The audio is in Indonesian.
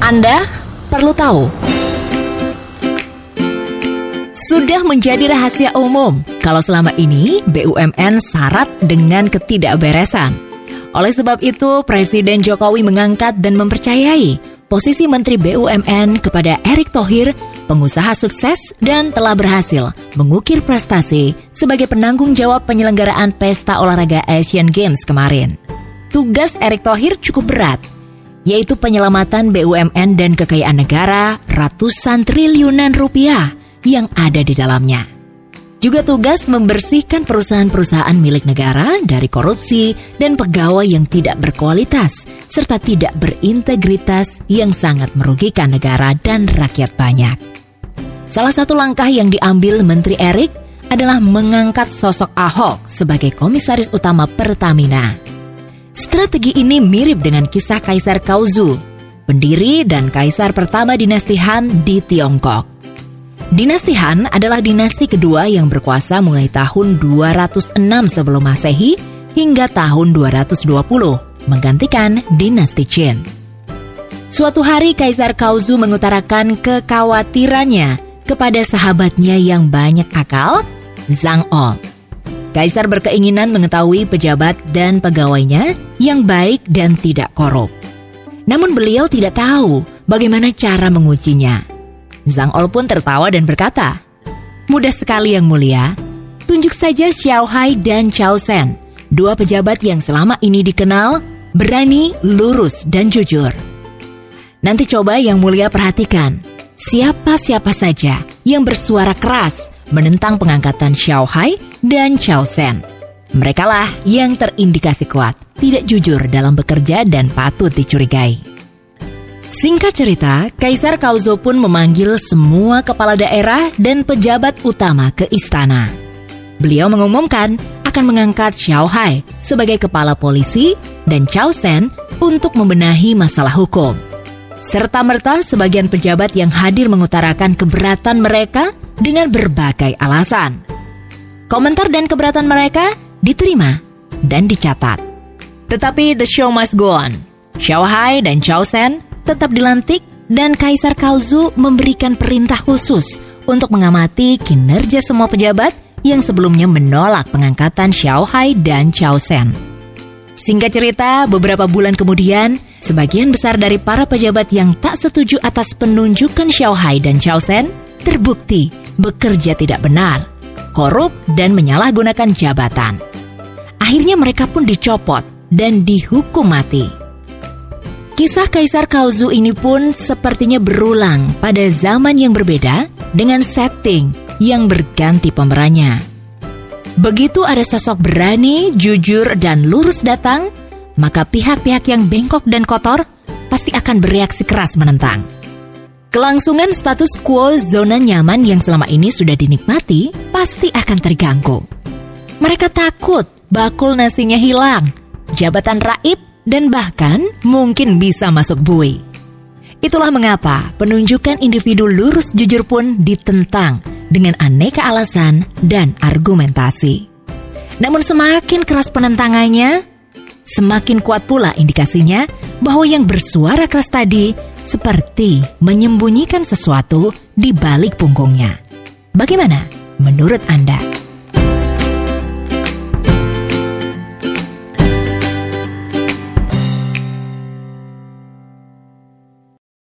Anda perlu tahu. Sudah menjadi rahasia umum kalau selama ini BUMN syarat dengan ketidakberesan. Oleh sebab itu, Presiden Jokowi mengangkat dan mempercayai posisi Menteri BUMN kepada Erick Thohir, pengusaha sukses dan telah berhasil mengukir prestasi sebagai penanggung jawab penyelenggaraan Pesta Olahraga Asian Games kemarin. Tugas Erick Thohir cukup berat, yaitu penyelamatan BUMN dan kekayaan negara ratusan triliunan rupiah yang ada di dalamnya. Juga tugas membersihkan perusahaan-perusahaan milik negara dari korupsi dan pegawai yang tidak berkualitas serta tidak berintegritas yang sangat merugikan negara dan rakyat banyak. Salah satu langkah yang diambil Menteri Erik adalah mengangkat sosok Ahok sebagai komisaris utama Pertamina. Strategi ini mirip dengan kisah Kaisar Kauzu, pendiri dan kaisar pertama dinasti Han di Tiongkok. Dinasti Han adalah dinasti kedua yang berkuasa mulai tahun 206 sebelum Masehi hingga tahun 220, menggantikan dinasti Qin. Suatu hari Kaisar Kauzu mengutarakan kekhawatirannya kepada sahabatnya yang banyak akal, Zhang Ol. Kaisar berkeinginan mengetahui pejabat dan pegawainya yang baik dan tidak korup. Namun beliau tidak tahu bagaimana cara mengujinya. Zhang Ol pun tertawa dan berkata, Mudah sekali yang mulia, tunjuk saja Xiao Hai dan Chao Sen, dua pejabat yang selama ini dikenal, berani, lurus, dan jujur. Nanti coba yang mulia perhatikan, siapa-siapa saja yang bersuara keras menentang pengangkatan Xiao Hai dan Chao Sen. Mereka lah yang terindikasi kuat, tidak jujur dalam bekerja dan patut dicurigai. Singkat cerita, Kaisar Kauzo pun memanggil semua kepala daerah dan pejabat utama ke istana. Beliau mengumumkan akan mengangkat Xiao Hai sebagai kepala polisi dan Chao Sen untuk membenahi masalah hukum. Serta-merta sebagian pejabat yang hadir mengutarakan keberatan mereka dengan berbagai alasan. Komentar dan keberatan mereka diterima dan dicatat. Tetapi the show must go on. Xiao Hai dan Chao Sen tetap dilantik dan Kaisar Kauzu memberikan perintah khusus untuk mengamati kinerja semua pejabat yang sebelumnya menolak pengangkatan Xiao Hai dan Chao Sen. Singkat cerita, beberapa bulan kemudian, sebagian besar dari para pejabat yang tak setuju atas penunjukan Xiao Hai dan Chao Sen terbukti bekerja tidak benar, korup, dan menyalahgunakan jabatan. Akhirnya mereka pun dicopot dan dihukum mati. Kisah Kaisar Kauzu ini pun sepertinya berulang pada zaman yang berbeda dengan setting yang berganti pemerannya. Begitu ada sosok berani, jujur, dan lurus datang, maka pihak-pihak yang bengkok dan kotor pasti akan bereaksi keras menentang. Kelangsungan status quo zona nyaman yang selama ini sudah dinikmati pasti akan terganggu. Mereka takut bakul nasinya hilang, jabatan raib dan bahkan mungkin bisa masuk bui. Itulah mengapa penunjukan individu lurus jujur pun ditentang dengan aneka alasan dan argumentasi. Namun semakin keras penentangannya, semakin kuat pula indikasinya bahwa yang bersuara keras tadi seperti menyembunyikan sesuatu di balik punggungnya. Bagaimana menurut Anda?